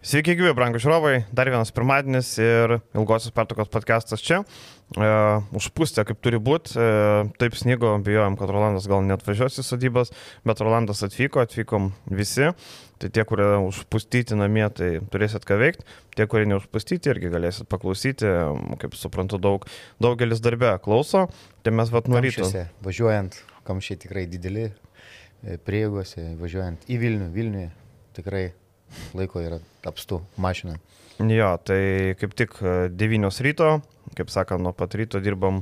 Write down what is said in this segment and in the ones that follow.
Sveiki, gyvi, brangų žiūrovai, dar vienas pirmadienis ir ilgosios pertokos podcastas čia. E, užpūstė kaip turi būti, e, taip snygo, bijojom, kad Rolandas gal net važiuos į sodybas, bet Rolandas atvyko, atvykom visi. Tai tie, kurie užpustyti namie, tai turėsit ką veikti, tie, kurie neužpustyti, irgi galėsit paklausyti, kaip suprantu, daug, daugelis darbė klauso, tai mes vat nuo ryto. Važiuojant, kamščiai tikrai dideli, e, prieigose, važiuojant į Vilnių, Vilniuje tikrai laiko yra apstu mašina. Jo, tai kaip tik 9 e, ryto, kaip sakant, nuo pat ryto dirbam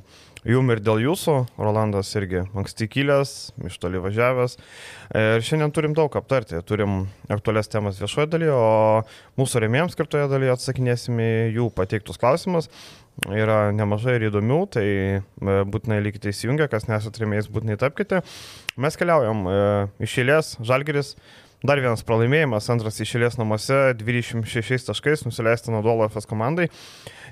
jum ir dėl jūsų. Rolandas irgi anksti kilęs, iš toli važiavęs. E, ir šiandien turim daug aptarti. Turim aktualias temas viešoje dalyje, o mūsų remėjams skirtoje dalyje atsakinėsime jų pateiktus klausimus. Yra nemažai ir įdomių, tai e, būtinai likite įsijungę, kas nesat remėjais, būtinai tapkite. Mes keliaujam iš eilės, Žalgeris Dar vienas pralaimėjimas, antras išėlės namuose, 26 taškais nusileista nuo Dolo FS komandai.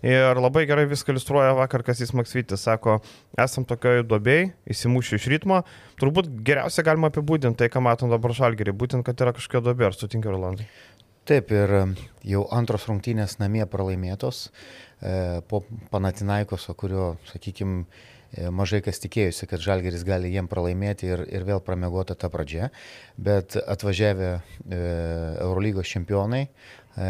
Ir labai gerai viską iliustruoja vakar Kasys Maksvitis. Sako, esam tokioje duobėje, įsimušiu iš ritmo. Turbūt geriausia galima apibūdinti tai, ką matom dabar žalgerį, būtent, kad yra kažkokia duobė. Ar sutinka Rolandai? Taip, ir um, jau antros rungtynės namie pralaimėtos e, po Panatinaikos, kurio, sakykime, E, mažai kas tikėjusi, kad Žalgeris gali jiem pralaimėti ir, ir vėl pramegota ta pradžia, bet atvažiavę e, Eurolygos čempionai, e,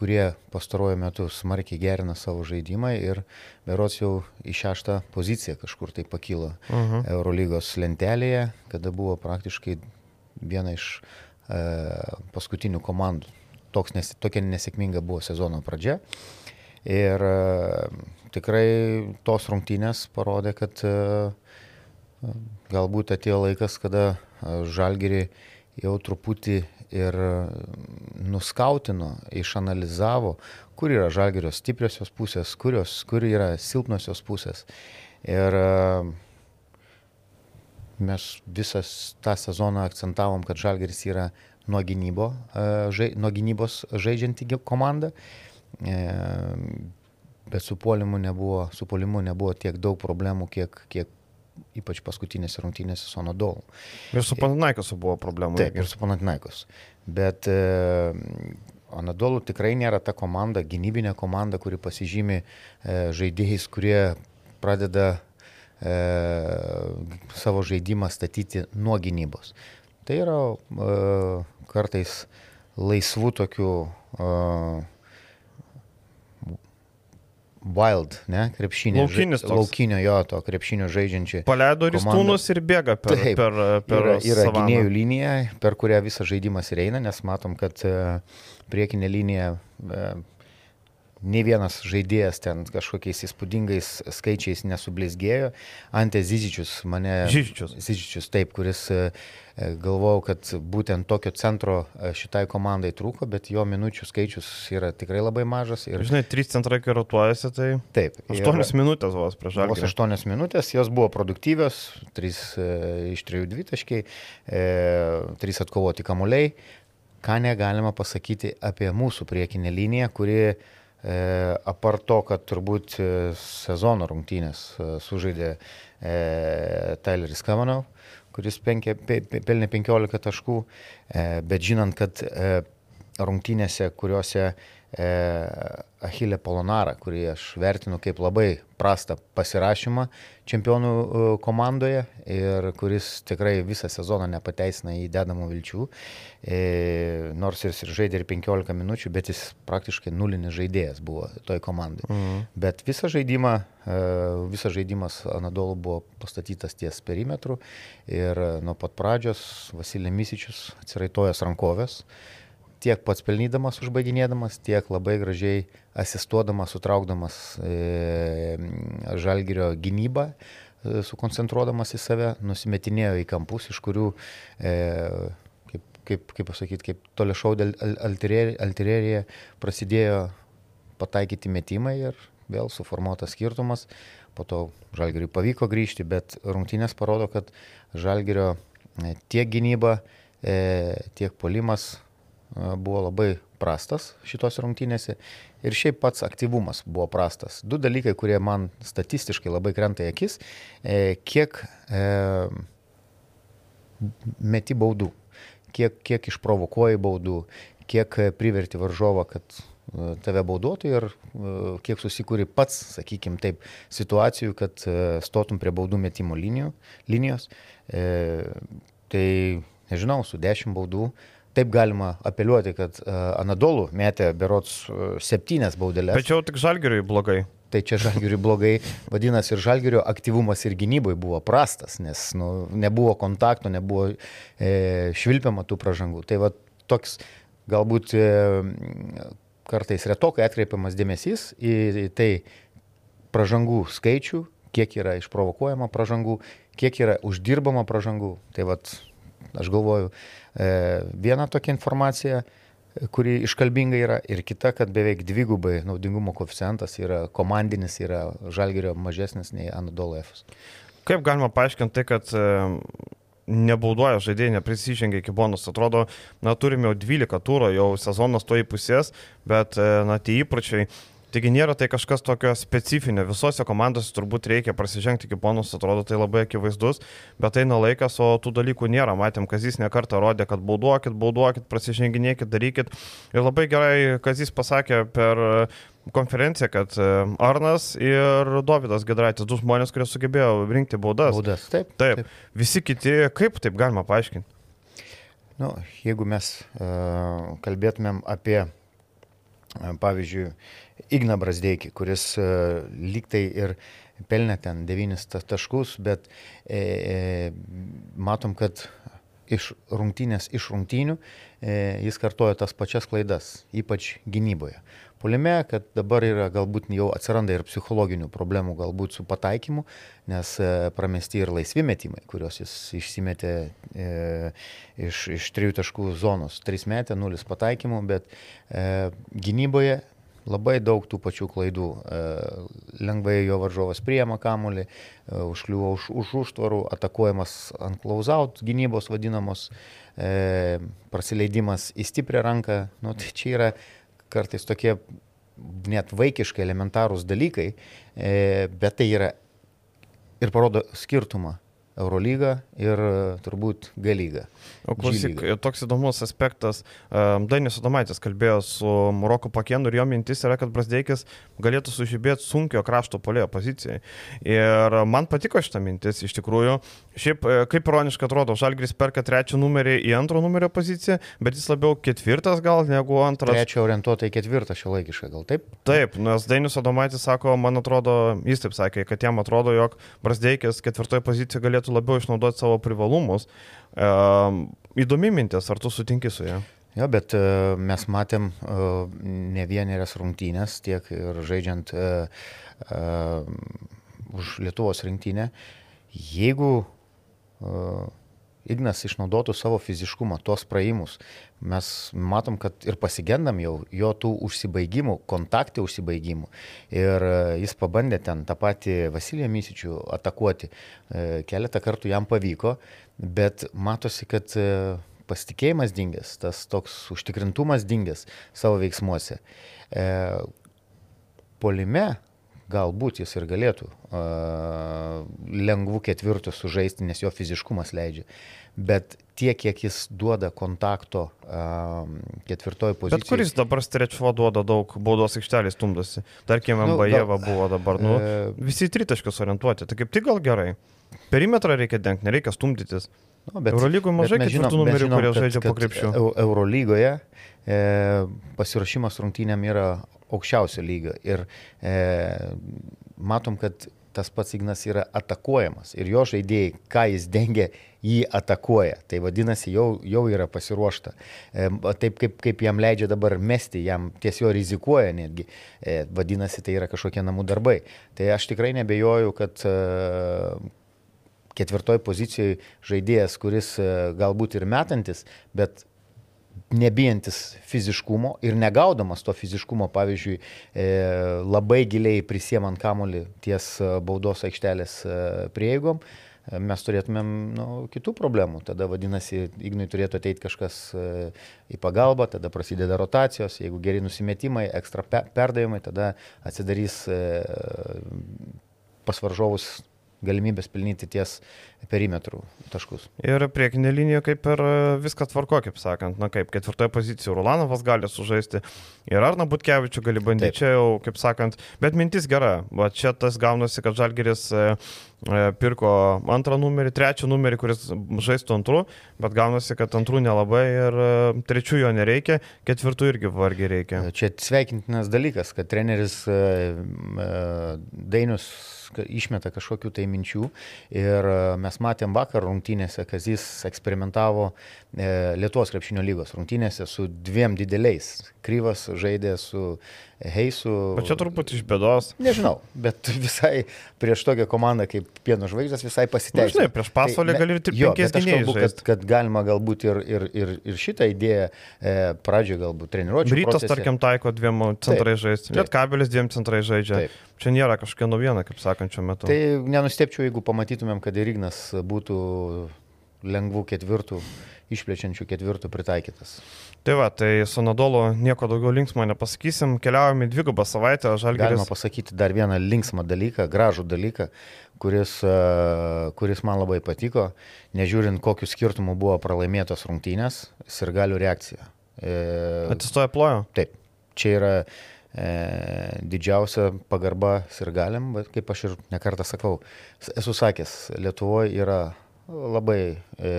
kurie pastaruoju metu smarkiai gerina savo žaidimą ir berots jau į šeštą poziciją kažkur tai pakilo uh mhm. -huh. Eurolygos lentelėje, kada buvo praktiškai viena iš e, paskutinių komandų. Toks nes, tokia nesėkminga buvo sezono pradžia. Ir e, tikrai tos rungtynės parodė, kad e, galbūt atėjo laikas, kada e, žalgerį jau truputį ir nuskautino, išanalizavo, kur yra žalgerio stipriosios pusės, kurios, kur yra silpnosios pusės. Ir mes visas tą sezoną akcentavom, kad žalgeris yra nuo, gynybo, žai, nuo gynybos žaidžianti komanda bet su puolimu nebuvo, su puolimu nebuvo tiek daug problemų, kiek, kiek ypač paskutinėse rungtynėse su Anadolu. Ir su Panatinaikosu buvo problemų. Taip, ir su Panatinaikos. Bet e, Anadolu tikrai nėra ta komanda, gynybinė komanda, kuri pasižymi e, žaidėjais, kurie pradeda e, savo žaidimą statyti nuo gynybos. Tai yra e, kartais laisvų tokių e, wild, ne, krepšinio. Laukinis toks. Laukinio jo, to krepšinio žaidžiančių. Paleido ristūnus ir bėga per, Taip, per, per yra, yra gynėjų linija, per kurią visas žaidimas ir eina, nes matom, kad e, priekinė linija e, Ne vienas žaidėjas ten kažkokiais įspūdingais skaičiais nesublizgėjo. Ante Zizičius mane. Zizičius. Zizičius, taip, kuris e, galvojau, kad būtent tokio centro e, šitai komandai trūko, bet jo minučių skaičius yra tikrai labai mažas. Ir... Žinai, trys centrai rotuojasi, tai. Taip. Aštuonios minutės vos prieš žalį. Vos aštuonios minutės, jos buvo produktyvios, trys e, iš trijų dvitaškiai, e, trys atkovoti kamuoliai. Ką negalima pasakyti apie mūsų priekinę liniją, kuri E, apart to, kad turbūt e, sezono rungtynės e, sužaidė Tyleris Kamanov, kuris penkė, pe, pelnė 15 taškų, bet žinant, kad rungtynėse, kuriuose e, Achilė Polonara, kurį aš vertinu kaip labai prastą pasirašymą čempionų e, komandoje ir kuris tikrai visą sezoną nepateisina į dedamų vilčių, e, nors jis ir žaidė ir 15 minučių, bet jis praktiškai nulinis žaidėjas buvo toj komandai. Mhm. Bet visą žaidimą, e, visas žaidimas Anadolu buvo pastatytas ties perimetru ir nuo pat pradžios Vasilė Misičius atsiraitojęs rankovės tiek pats pelnydamas, užbaiginėdamas, tiek labai gražiai asistuodamas, sutraukdamas e, žalgerio gynybą, e, sukoncentruodamas į save, nusimetinėjo į kampus, iš kurių, e, kaip, kaip, kaip pasakyti, kaip toliašaudė alterierija prasidėjo pataikyti metimai ir vėl suformuotas skirtumas. Po to žalgeriui pavyko grįžti, bet rungtynės parodo, kad žalgerio e, tiek gynyba, e, tiek polimas buvo labai prastas šitos rungtynėse ir šiaip pats aktyvumas buvo prastas. Du dalykai, kurie man statistiškai labai krenta į akis, e, kiek e, meti baudų, kiek, kiek išprovokuoji baudų, kiek priverti varžovą, kad e, tave bauduotų ir e, kiek susikūri pats, sakykime taip, situacijų, kad e, stotum prie baudų metimo linijų, linijos. E, tai nežinau, su 10 baudų. Taip galima apeliuoti, kad uh, Anadolų metė berots uh, septynes baudelės. Tačiau tik žalgeriui blogai tai čia žalgiriui blogai, vadinasi, ir žalgirio aktyvumas ir gynyboje buvo prastas, nes nu, nebuvo kontakto, nebuvo e, švilpiama tų pražangų. Tai va toks galbūt e, kartais retokai atkreipiamas dėmesys į, į tai pražangų skaičių, kiek yra išprovokuojama pražangų, kiek yra uždirbama pražangų. Tai va, aš galvoju, e, viena tokia informacija, kuri iškalbinga yra, ir kita, kad beveik dvigubai naudingumo koficijantas yra komandinis, yra žalgerio mažesnis nei Anadolo F. Kaip galima paaiškinti tai, kad e, nebaudoja žaidėjai, neprisižengia iki bonus. Atrodo, na, turime jau 12 turų, jau sezonas to įpusės, bet, e, na, tie įpročiai Taigi nėra tai kažkas tokio specifinio. Visose komandose turbūt reikia prasižengti iki bonus, atrodo tai labai akivaizdus, bet eina laikas, o tų dalykų nėra. Matėm, Kazis nekartą rodė, kad bauduokit, bauduokit, prasiženginėkit, darykit. Ir labai gerai Kazis pasakė per konferenciją, kad e, Arnas ir Davidas Gedraitis, du žmonės, kurie sugebėjo rinkti baudas. Baudas, taip. Taip. taip. Visi kiti, kaip taip galima paaiškinti? Nu, jeigu mes uh, kalbėtumėm apie, pavyzdžiui, Igna Brasdeikį, kuris e, lygtai ir pelnė ten devynis taškus, bet e, e, matom, kad iš rungtynės iš rungtynių e, jis kartoja tas pačias klaidas, ypač gynyboje. Polime, kad dabar yra galbūt jau atsiranda ir psichologinių problemų galbūt su pataikymu, nes e, pramesti ir laisvi metimai, kuriuos jis išsimetė e, iš, iš trijų taškų zonos. Tris metė, nulis pataikymų, bet e, gynyboje Labai daug tų pačių klaidų. E, lengvai jo varžovas priema kamulį, e, užkliuvo už, už užtvarų, atakuojamas ant klausaut gynybos vadinamos, e, prasileidimas į stiprią ranką. Nu, tai čia yra kartais tokie net vaikiškai elementarūs dalykai, e, bet tai yra ir parodo skirtumą Eurolyga ir e, turbūt G lyga. O klausyk, toks įdomus aspektas. Dainis Adomaitis kalbėjo su Roku Pakenu ir jo mintis yra, kad Brasdeikis galėtų sužibėti sunkio krašto polėjo pozicijai. Ir man patiko šitą mintis iš tikrųjų. Šiaip e, kaip ironiškai atrodo, Žalgris perka trečią numerį į antro numerio poziciją, bet jis labiau ketvirtas gal negu antras. Trečio orientuota į ketvirtą šio laikišką, gal taip? Taip, nes Dainis Adomaitis sako, man atrodo, jis taip sakė, kad jam atrodo, jog Brasdeikis ketvirtoje pozicijoje galėtų labiau išnaudoti savo privalumus. Uh, įdomi mintis, ar tu sutinki su ją? Jo, bet uh, mes matėm uh, ne vienerias rungtynės, tiek ir žaidžiant uh, uh, už Lietuvos rinktinę. Jeigu uh, Ignas išnaudotų savo fiziškumą, tuos praėjimus, mes matom, kad ir pasigendam jau jo tų užsibaigimų, kontaktų užsibaigimų. Ir jis pabandė ten tą patį Vasiliją Mysičių atakuoti. Keletą kartų jam pavyko, bet matosi, kad e, pasitikėjimas dingęs, tas toks užtikrintumas dingęs savo veiksmuose. E, polime galbūt jis ir galėtų uh, lengvų ketvirtų sužaisti, nes jo fiziškumas leidžia. Bet tiek, kiek jis duoda kontakto uh, ketvirtoji pozicija. Bet kuris dabar strečvo duoda daug baudos aikštelės stumdosi? Tarkim, nu, Mbajeva buvo dabar, nu, uh, visi tritaškius orientuoti, tai kaip tik gal gerai. Perimetrą reikia dengti, nereikia stumdytis. Nu, bet, Eurolygoje mažai ketvirtų numerių, kurie žaidžia po krepšių. Eurolygoje e, pasiruošimas rungtynėm yra aukščiausio lygio ir e, matom, kad tas pats Ignas yra atakuojamas ir jo žaidėjai, ką jis dengia, jį atakuoja. Tai vadinasi, jau, jau yra pasiruošta. E, taip kaip, kaip jam leidžia dabar mesti, jam tiesiog rizikuoja netgi. E, vadinasi, tai yra kažkokie namų darbai. Tai aš tikrai nebejoju, kad e, ketvirtoj pozicijoje žaidėjas, kuris e, galbūt ir metantis, bet nebijantis fiziškumo ir negaudamas to fiziškumo, pavyzdžiui, e, labai giliai prisiemant kamolį ties e, baudos aikštelės prieigom, mes turėtumėm nu, kitų problemų. Tada vadinasi, Ignui turėtų ateiti kažkas į pagalbą, tada prasideda rotacijos, jeigu geri nusimetimai, ekstra perdavimai, tada atsidarys pas varžovus galimybės pelnyti ties perimetrų taškus. Ir priekinė linija kaip ir e, viskas tvarko, kaip sakant, na kaip ketvirtoje pozicijoje Rulanovas gali sužaisti ir Arna Butkevičių gali bandyti, čia jau, kaip sakant, bet mintis gera, va čia tas gaunasi, kad Žalgeris e, pirko antrą numerį, trečią numerį, kuris žaistų antrų, bet gaunasi, kad antrų nelabai ir trečių jo nereikia, ketvirtų irgi vargiai reikia. Čia sveikintinas dalykas, kad treneris Dainius išmeta kažkokių tai minčių. Ir e, mes matėm vakar rungtynėse, kad jis eksperimentavo e, Lietuvos krepšinio lygos rungtynėse su dviem dideliais. Kryvas žaidė su Heisu. Bet čia turbūt iš bėdos. Nežinau, bet visai prieš tokią komandą kaip Pieno žvaigždės visai pasiteisino. Žinai, prieš pasaulį tai, gali ir tik penkias gynėjus. Kad, kad galima galbūt ir, ir, ir, ir šitą idėją e, pradžioje galbūt treniruoti. Rytas, tarkim, taiko dviem centrai žaisti. Liet kabelis dviem centrai žaidžia. Taip. Čia nėra kažkokia naujiena, kaip sakant, šiuo metu. Tai nenustepčiau, jeigu pamatytumėm, kad ir Ignas būtų lengvų ketvirtų, išplečiančių ketvirtų pritaikytas. Tai va, tai su Nadolu nieko daugiau linksmo nepasakysim, keliaujame į dvigubą savaitę, Žalgiris. Galima pasakyti dar vieną linksmą dalyką, gražų dalyką, kuris, kuris man labai patiko, nežiūrint kokiu skirtumu buvo pralaimėtos rungtynės, ir galių reakcija. E... Atsistoja plojo? Taip, čia yra e, didžiausia pagarba sirgaliam, bet kaip aš ir nekartą sakau, esu sakęs, Lietuvoje yra labai e,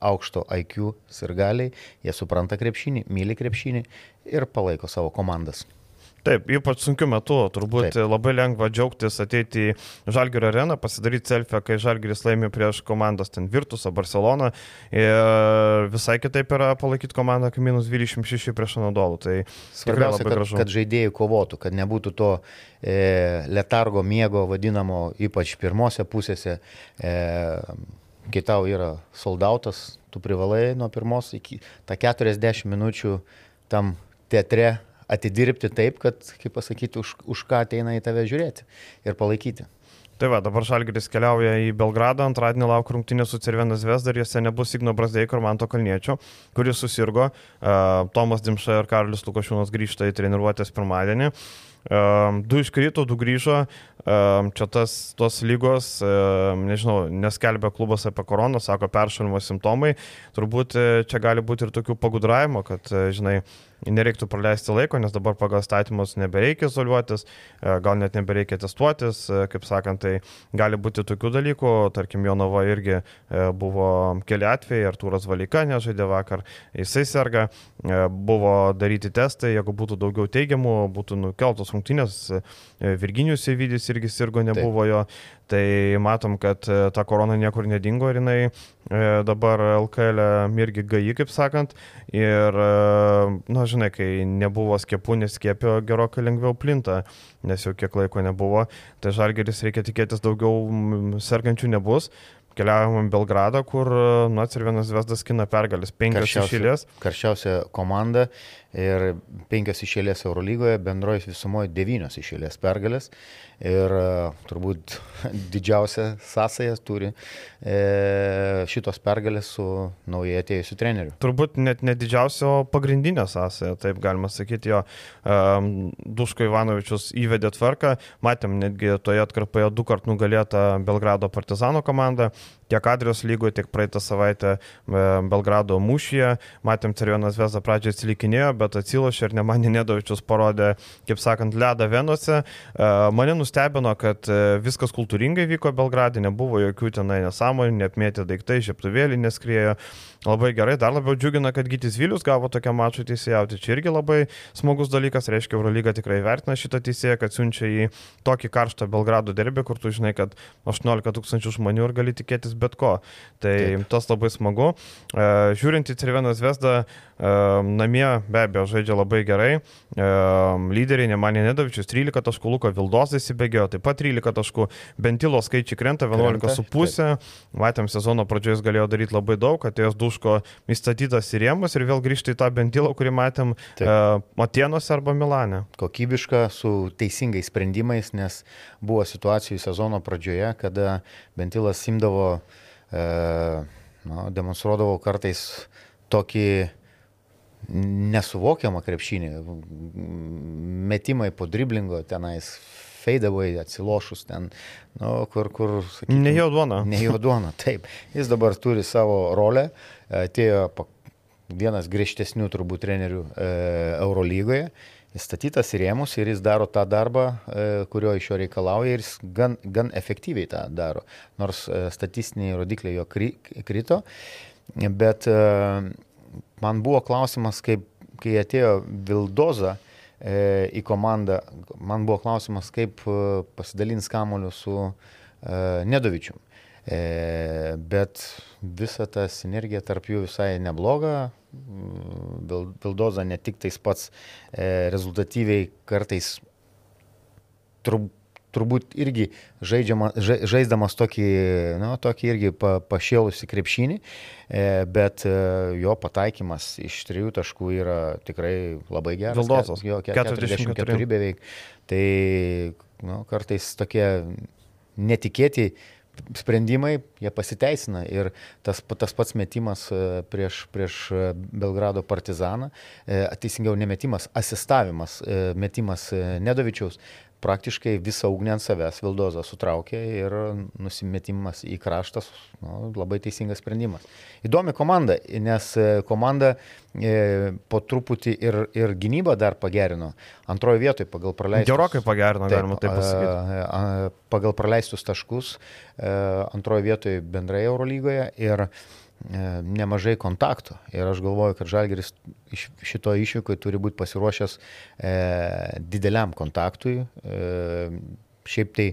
aukšto IQ sirgaliai, jie supranta krepšinį, myli krepšinį ir palaiko savo komandas. Taip, ypač sunkiu metu, turbūt Taip. labai lengva džiaugtis ateiti į Žalgirio areną, pasidaryti selfie, kai Žalgiris laimi prieš komandas ten Virtusą, Barceloną ir visai kitaip yra palaikyti komandą, kai minus 26 prieš Anadolų. Tai svarbiausia, kad, gražu. kad žaidėjai kovotų, kad nebūtų to e, letargo miego vadinamo, ypač pirmose pusėse. E, kai tau yra soldautas, tu privalai nuo pirmos iki tą 40 minučių tam teatre atidirbti taip, kad, kaip pasakyti, už, už ką ateina į tave žiūrėti ir palaikyti. Tai va, dabar Šalgeris keliauja į Belgradą, antradienį laukia rungtynė su Cervenas Vesda ir jose nebus Igno Brasdeiko ir Manto Kalniečio, kuris susirgo. Uh, Tomas Dimša ir Karolis Lukašiūnas grįžta į treniruotės pirmadienį. Uh, du iškrito, du grįžo. Uh, čia tas, tos lygos, nežinau, neskelbė klubas apie koroną, sako peršalimo simptomai. Turbūt čia gali būti ir tokių pagudravimo, kad, žinai, nereiktų praleisti laiko, nes dabar pagal statymus nebereikia izoliuotis, e, gal net nebereikia testuotis, e, kaip sakant, tai gali būti tokių dalykų, tarkim, Jonava irgi e, buvo keli atvejai, Artūras Valika nežaidė vakar, jisai serga, buvo daryti testai, jeigu būtų daugiau teigiamų, būtų nukeltos rungtynės, Virginijus Įvydis irgi sirgo, nebuvo Taip. jo, Tai matom, kad e, ta korona niekur nedingo ir jinai e, dabar LKL irgi gai, kaip sakant. Ir, e, na, žinai, kai nebuvo skiepų, neskėpio, gerokai lengviau plinta, nes jau kiek laiko nebuvo. Tai žalgeris reikia tikėtis daugiau sergančių nebus. Keliavom į Belgradą, kur, na, ir vienas Vesdas kina pergalės, penkios išėlės. Karščiausia komanda ir penkios išėlės Eurolygoje, bendroji visumoje devynios išėlės pergalės ir e, turbūt didžiausią sąsają turi e, šitos pergalės su naujai atėjusiu treneriu. Turbūt net ne didžiausia, o pagrindinė sąsaja, taip galima sakyti, jo um, Duško Ivanovičius įvedė tvarką, matėm netgi toje atkarpoje du kart nugalėta Belgrado partizano komanda, tiek Adrijos lygoje, tiek praeitą savaitę Belgrado mūšyje. Matėm, Cervienas Vesda pradžioje atsilikinėjo, bet atsilošė ir nemanė Nedovičius parodė, kaip sakant, ledą Venuose. Mane nustebino, kad e, viskas kultūringai vyko Belgradė, nebuvo jokių tenai nesąmonių, neapmėtė daiktai, žieptuvėlį neskriejo. Labai gerai, dar labiau džiugina, kad Gytis Vilius gavo tokią mačą teisėjauti. Čia irgi labai smagus dalykas, reiškia, Eurolyga tikrai vertina šitą teisėją, kad siunčia į tokį karštą Belgrado derbį, kur tu žinai, kad 18 tūkstančių žmonių ir gali tikėtis bet ko. Tai Taip. tas labai smagu. E, žiūrint į Cervenas Vesdą, e, namie be abejo žaidžia labai gerai. E, lyderiai Nemanė Nedavičius 13 taškų, Luko Vildos įsibėgėjo taip pat 13 taškų, Bentilo skaičiai krenta 11,5. Matėm sezono pradžioje jis galėjo daryti labai daug, atėjęs 2 Sluško įstatytas į rėmus ir vėl grįžti į tą bendylą, kurį matėm Taip. E, Matienuose arba Milane. Kokybiška, su teisingais sprendimais, nes buvo situacijų sezono pradžioje, kada bentilas simdavo, e, nu, demonstruodavo kartais tokį nesuvokiamą krepšinį, metimai po driblingo tenais feidavai atsilošus ten, nu, kur, kur. Sakytum, ne jo duona. Ne jo duona, taip. Jis dabar turi savo rolę atėjo vienas griežtesnių turbūt trenerių e, Eurolygoje, jis statytas į rėmus ir jis daro tą darbą, e, kurio iš jo reikalauja ir jis gan, gan efektyviai tą daro, nors e, statistiniai rodikliai jo kri, krito, bet man buvo klausimas, kaip, kai atėjo Vildoza, į komandą. Man buvo klausimas, kaip pasidalins kamoliu su Nedovičiu. E, bet visa ta sinergija tarp jų visai nebloga. Vildoza ne tik tais pats e, rezultatyviai kartais turbūt turbūt irgi žaidžiama, ža, žaisdamas tokį, nu, tokį irgi pa, pašėlusi krepšinį, e, bet jo pataikymas iš trijų taškų yra tikrai labai geras. Valdosas. Jo, 44 beveik. Tai nu, kartais tokie netikėti sprendimai, jie pasiteisina ir tas, tas pats metimas e, prieš, prieš Belgrado partizaną, teisingiau nemetimas, asistavimas, metimas Nedovičiaus, praktiškai visą ugnį ant savęs Vildoza sutraukė ir nusimetimas į kraštą, nu, labai teisingas sprendimas. Įdomi komanda, nes e, komanda e, po truputį ir, ir gynybą dar pagerino. Antrojo vietoje pagal praleistus. Gerokai pagerino, taip, galima taip pasakyti. Pagal praleistus taškus e, antrojo vietoje bendrai Eurolygoje ir E, nemažai kontaktų. Ir aš galvoju, kad Žalgeris šito išvyko turi būti pasiruošęs e, dideliam kontaktui. E, šiaip tai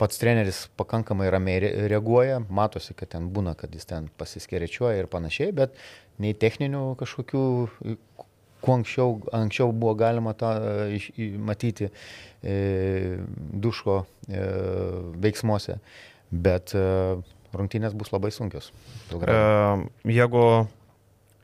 pats treneris pakankamai ramiai reaguoja, matosi, kad ten būna, kad jis ten pasiskerėčiuoja ir panašiai, bet nei techninių kažkokių, kuo anksčiau, anksčiau buvo galima tą iš, matyti e, duško e, veiksmuose. Bet e, rungtynės bus labai sunkios. E, jeigu,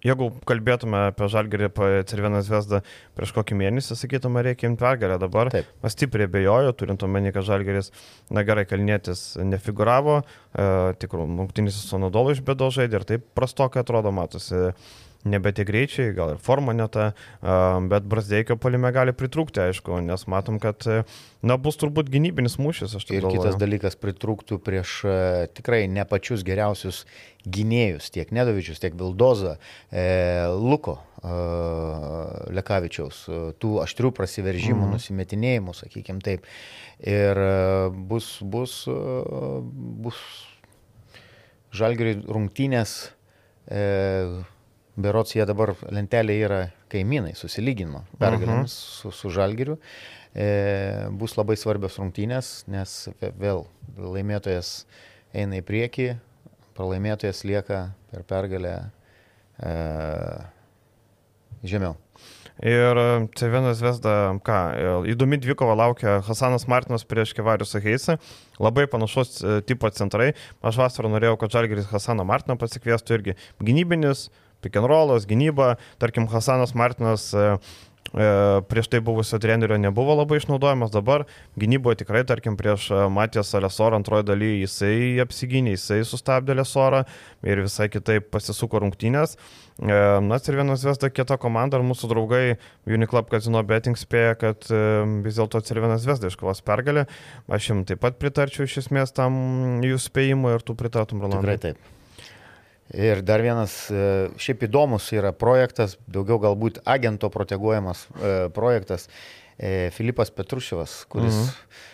jeigu kalbėtume apie Žalgirį, apie Cervieną Zvezdą prieš kokį mėnesį, sakytume, reikia imti pergalę dabar. Taip. Aš stipriai bejoju, turint omeny, kad Žalgiris, na gerai, kalnėtis nefiguravo, e, tikrų rungtynės su Sonodolu iš bėdo žaidė ir taip prastokai atrodo, matosi nebe tie greičiai, gal ir forma ne ta, bet Brasdeikio palime gali pritrūkti, aišku, nes matom, kad na, bus turbūt gynybinis mūšis. Ir galvoju. kitas dalykas pritrūktų prieš tikrai ne pačius geriausius gynėjus, tiek Nedovičius, tiek Vildoza, e, Luko e, Lekavičiaus, tų aštrių prasiveržimų, mm. nusimetinėjimų, sakykime taip. Ir bus, bus, bus žalgeriai rungtynės. E, Berots jie dabar lentelė yra kaimynai, susilygino pergalėmis uh -huh. su, su Žalgiriu. E, bus labai svarbios rungtynės, nes vėl laimėtojas eina į priekį, pralaimėtojas lieka per pergalę e, žemiau. Ir C1 Vesda, ką, e, įdomi dvikova laukia Hasanas Martinas prieš Kevarius Aheisą, labai panašus e, tipo centrai. Aš vasarą norėjau, kad Žalgeris Hasaną Martiną pasikviestų irgi gynybinis, pick and rollas, gynyba, tarkim, Hasanas Martinas e, e, prieš tai buvusio trenerio nebuvo labai išnaudojamas, dabar gynyboje tikrai, tarkim, prieš e, Matijas Alesorą antrojo daly jisai apsigynė, jisai sustabdė Alesorą ir visai kitaip pasisuko rungtynės. Na ir vienas Vesda kita komanda, ar mūsų draugai Uniclub Casino Betting spėja, kad vis dėlto Cervienas Vesda iškovos pergalę. Aš jums taip pat pritarčiau iš esmės tam jūsų spėjimui ir tu pritartum, Rolandai. Tikrai taip. Ir dar vienas e, šiaip įdomus yra projektas, daugiau galbūt agento proteguojamas e, projektas, e, Filipas Petruševas, kuris mhm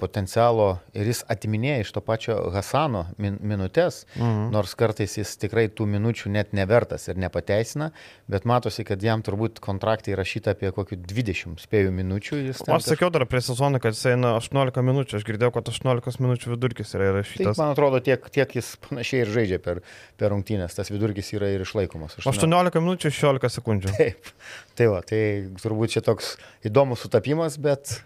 potencialo ir jis atiminėja iš to pačio Hasano min, minutės, mhm. nors kartais jis tikrai tų minučių net nevertas ir nepateisina, bet matosi, kad jam turbūt kontraktai įrašyta apie kokių 20 spėjų minučių. Aš kaž... sakiau dar prie sezono, kad jis eina 18 minučių, aš girdėjau, kad 18 minučių vidurkis yra įrašytas. Taip, man atrodo, tiek, tiek jis panašiai ir žaidžia per, per rungtynės, tas vidurkis yra ir išlaikomas. 18, 18 minučių 16 sekundžių. Taip, tai va, tai turbūt čia toks įdomus sutapimas, bet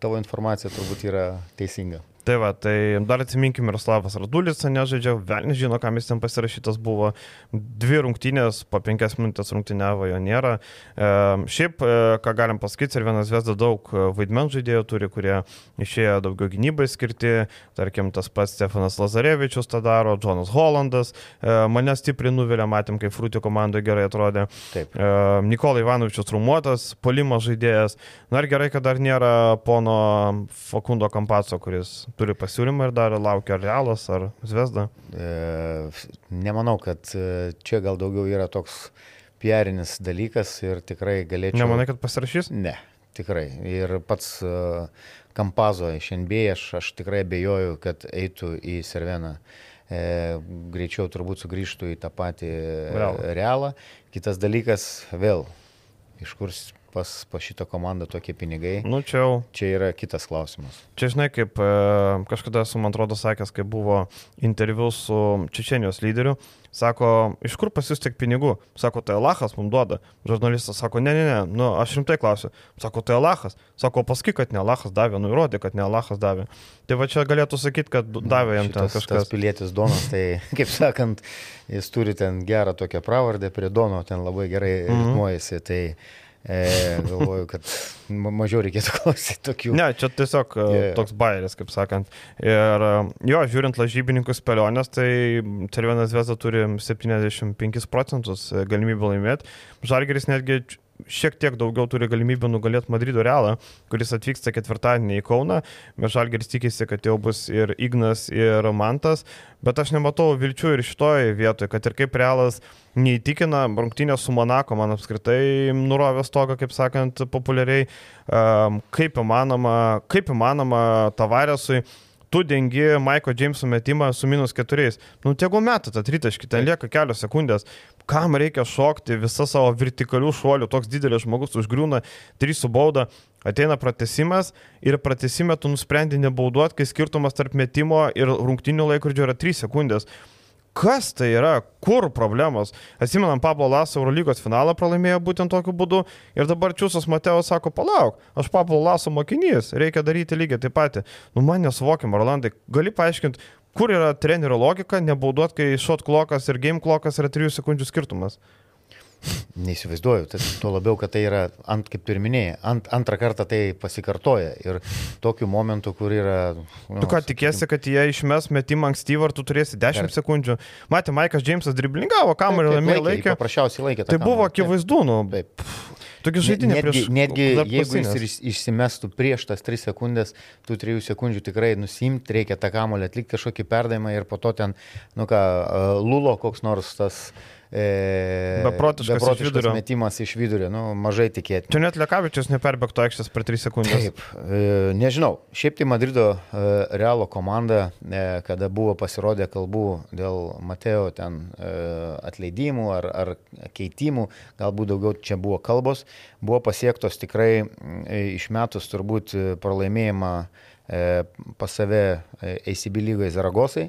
tavo informacija turbūt yra teisinga. Tai va, tai dar atsiminkim ir Slavas Radulis nežaidžia, velnis žino, kam jis ten pasirašytas buvo, dvi rungtynės, po penkias minutės rungtyniavo jo nėra. E, šiaip, e, ką galim pasakyti, ir vienas Vesda daug vaidmenų žaidėjų turi, kurie išėjo daugiau gynybai skirti, tarkim, tas pats Stefanas Lazarevičius tą daro, Jonas Hollandas, e, mane stipriai nuvilė, matėm, kaip Frūti komandoje gerai atrodė. Taip. E, Nikolai Ivanovičius trumuotas, polimo žaidėjas. Na ir gerai, kad dar nėra pono Fakundo Kampaco, kuris turi pasiūlymą ir dar laukia Realas, ar Zvezda? E, nemanau, kad e, čia gal daugiau yra toks pierinis dalykas ir tikrai galėčiau. Nemanai, kad pasirašys? Ne, tikrai. Ir pats uh, Kampazo iš NBA aš, aš tikrai abejoju, kad eitų į Serveną. E, greičiau turbūt sugrįžtų į tą patį realą. realą. Kitas dalykas, vėl, iš kur pas, pas šitą komandą tokie pinigai. Nu, čia jau. Čia yra kitas klausimas. Čia žinai, kaip e, kažkada esu, man atrodo, sakęs, kai buvo interviu su Čečenijos lyderiu, sako, iš kur pas jūs tiek pinigų? Sako, tai Alachas mums duoda. Žurnalistas sako, ne, ne, ne, nu, aš rimtai klausiu. Sako, tai Alachas. Sako, pasakyk, kad ne Alachas davė, nu įrodė, kad ne Alachas davė. Tai va čia galėtų sakyti, kad davė jam ten kažkas. Pilietis Donas, tai kaip sakant, jis turi ten gerą tokią pravardę prie Dono, ten labai gerai mm -hmm. ritmuojasi. Tai E, galvoju, kad mažiau reikėtų klausyti tokių. Ne, čia tiesiog yeah. toks bairis, kaip sakant. Ir jo, žiūrint lažybininkus spėlionės, tai Cervienas Vesda turi 75 procentus galimybių laimėti. Žalgeris netgi šiek tiek daugiau turi galimybę nugalėti Madrido Realą, kuris atvyksta ketvirtadienį į Kauną. Mešalgeris tikisi, kad jau bus ir Ignas, ir Mantas, bet aš nematau vilčių ir šitoje vietoje, kad ir kaip Realas neįtikina, rungtynė su Monako man apskritai nurovė stogą, kaip sakant, populiariai, kaip įmanoma, kaip įmanoma Tavaresui tu dengi Maiko Džeimso metimą su minus keturiais. Nu, tegu metą tą tritaškį, ten lieka kelios sekundės kam reikia šokti visą savo vertikalių šuolių, toks didelis žmogus užgriūna, trys su bauda, ateina pratesimas ir pratesime tu nusprendi nebauduoti, kai skirtumas tarp metimo ir rungtinių laikrodžio yra 3 sekundės. Kas tai yra? Kur problemos? Atsimenam, Pablo Laso Eurolygos finalą pralaimėjo būtent tokiu būdu ir dabar Čiūsas Mateo sako, palauk, aš Pablo Laso mokinys, reikia daryti lygiai taip pat. Nu, man nesuvokim, Rolandai, gali paaiškinti, Kur yra trenerio logika, nebauduot, kai shot clockas ir game clockas yra 3 sekundžių skirtumas? Neįsivaizduoju, tai tuo labiau, kad tai yra, ant, kaip ir minėjai, ant, antrą kartą tai pasikartoja ir tokiu momentu, kur yra... Nu, tu ką tikėsi, kad jie išmes metimą ankstyvą ir tu turėsi 10 ir... sekundžių. Matė, Maikas Džeimsas driblingavo, kamerą laimėjo laikė. Paprasčiausiai laikė. Tai buvo akivaizdu, nu. Taip. Tokia žaidinė netgi, prieš... Netgi jeigu jis išsimestų prieš tas 3 sekundės, tų 3 sekundžių tikrai nusimti, reikia tą kamolį atlikti kažkokį perdavimą ir po to ten, nu ką, Lulo koks nors tas E, beprotiškas, beprotiškas iš vidurio. metimas iš vidurio, nu, mažai tikėtina. Čia net Lekavičius neperbėgto aikštės per 3 sekundės. Taip, e, nežinau. Šiaip tai Madrido e, Realo komanda, e, kada buvo pasirodę kalbų dėl Mateo ten e, atleidimų ar, ar keitimų, galbūt daugiau čia buvo kalbos, buvo pasiektos tikrai e, išmetus turbūt pralaimėjimą E, pas save ACB e, lygoje Zaragosai,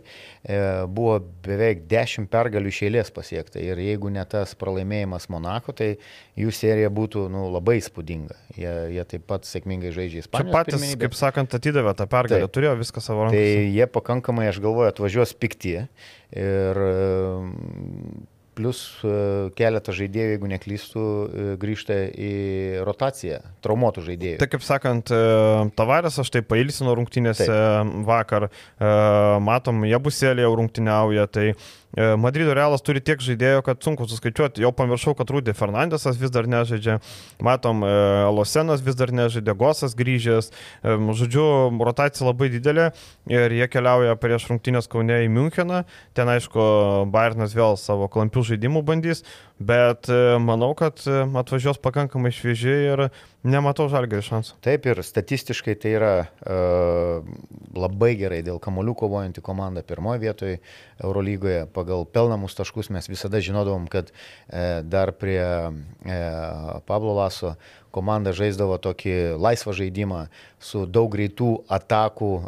e, buvo beveik 10 pergalių iš eilės pasiekta. Ir jeigu ne tas pralaimėjimas Monako, tai jų serija būtų nu, labai įspūdinga. Jie, jie taip pat sėkmingai žaidžia Ispanijoje. Čia patys, pirmenybės. kaip sakant, atidavė tą pergalę, taip. turėjo viską savo rankose. Tai jie pakankamai, aš galvoju, atvažiuos pikti. Ir Plus e, keletą žaidėjų, jeigu neklystų, e, grįžta į rotaciją, traumuotų žaidėjų. Tai kaip sakant, e, Tavarės aš tai pailsino rungtynėse Taip. vakar, matom, jie busėlė jau rungtyniauja, tai E, Madrido Realas turi tiek žaidėjų, kad sunku suskaičiuoti. Jau pamiršau, kad Rūdė Fernandesas vis dar nežaidžia. Matom, e, Losenas vis dar nežaidė, Gosas grįžęs. E, žodžiu, rotacija labai didelė ir jie keliauja prieš rungtynės Kaune į Müncheną. Ten, aišku, Bayernas vėl savo klampių žaidimų bandys, bet manau, kad atvažiuos pakankamai šviežiai ir Nematau žalgerį šansų. Taip ir statistiškai tai yra uh, labai gerai dėl kamolių kovojanti komanda pirmoje vietoje Eurolygoje. Pagal pelnamus taškus mes visada žinodavom, kad uh, dar prie uh, Pablo Laso komanda žaisdavo tokį laisvą žaidimą su daug greitų atakų, e,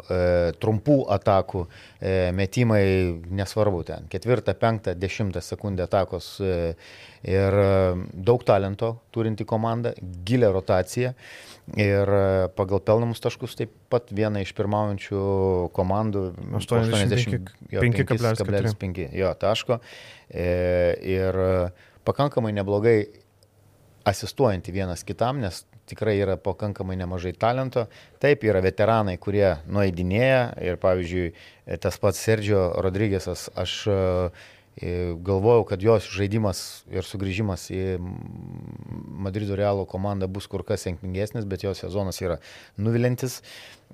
trumpų atakų, e, metimai nesvarbu ten, ketvirtą, penktą, dešimtą sekundę atakos e, ir e, daug talento turinti komanda, gilę rotaciją ir e, pagal pelnamus taškus taip pat viena iš pirmaujančių komandų 85,5 jo taško e, ir pakankamai neblogai asistuojanti vienas kitam, nes tikrai yra pakankamai nemažai talento. Taip, yra veteranai, kurie nueidinėja ir pavyzdžiui, tas pats Sergio Rodrygėsas, aš e, galvojau, kad jos žaidimas ir sugrįžimas į Madrido Realo komandą bus kur kas sėkmingesnis, bet jos sezonas yra nuvilintis.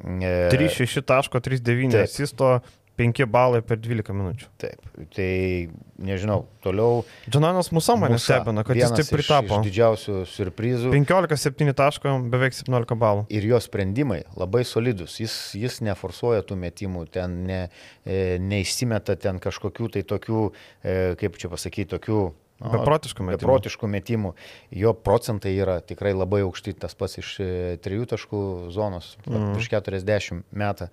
3-6 taško, 3-9 asisto, 5 balai per 12 minučių. Taip, tai nežinau, toliau. Džonanas Musa mane stebina, kad jis taip pritapo. Iš, iš didžiausių surprizų. 15-7 taško, beveik 17 balų. Ir jo sprendimai labai solidus. Jis, jis neforsuoja tų metimų, ten ne, e, neišsimeta ten kažkokių tai tokių, e, kaip čia pasakyti, tokių Beprotiškų metimų. Beprotiškų metimų. Jo procentai yra tikrai labai aukšti, tas pats iš e, trijų taškų zonos, mm. iš 40 metą.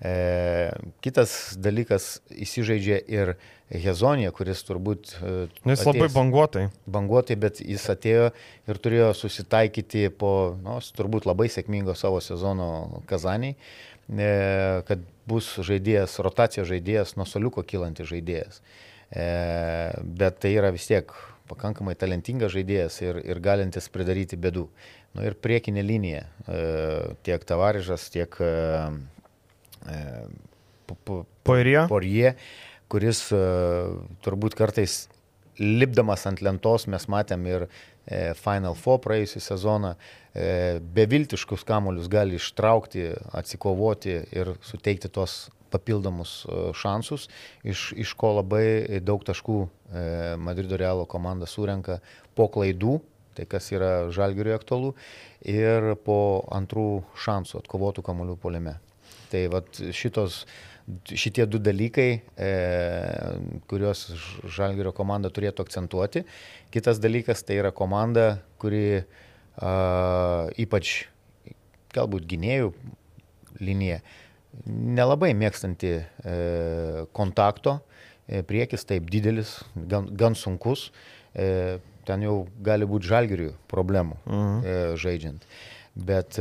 E, kitas dalykas įsižaidžia ir Hezonija, kuris turbūt... E, jis labai banguotai. Banguotai, bet jis atėjo ir turėjo susitaikyti po, nu, turbūt labai sėkmingo savo sezono Kazaniai, e, kad bus žaidėjas, rotacijos žaidėjas, nuo soliuko kylantis žaidėjas. E, bet tai yra vis tiek pakankamai talentingas žaidėjas ir, ir galintis pridaryti bėdų. Nu, ir priekinė linija, e, tiek Tavarižas, tiek Poirie, Poirie kuris turbūt kartais lipdamas ant lentos mes matėm ir Final Four praėjusią sezoną, beviltiškus kamuolius gali ištraukti, atsikovoti ir suteikti tos papildomus e, šansus, iš, iš ko labai daug taškų e, Madrido Realo komanda surenka po klaidų, tai kas yra žalgiriui aktualu, ir po antrų šansų atkovotų kamolių poliame. Tai vat šitos, šitie du dalykai, e, kuriuos žalgirio komanda turėtų akcentuoti. Kitas dalykas tai yra komanda, kuri e, ypač galbūt gynėjų linija nelabai mėgstanti e, kontakto, e, priekis taip didelis, gan, gan sunkus, e, ten jau gali būti žalgirių problemų mhm. žaidžiant. Bet,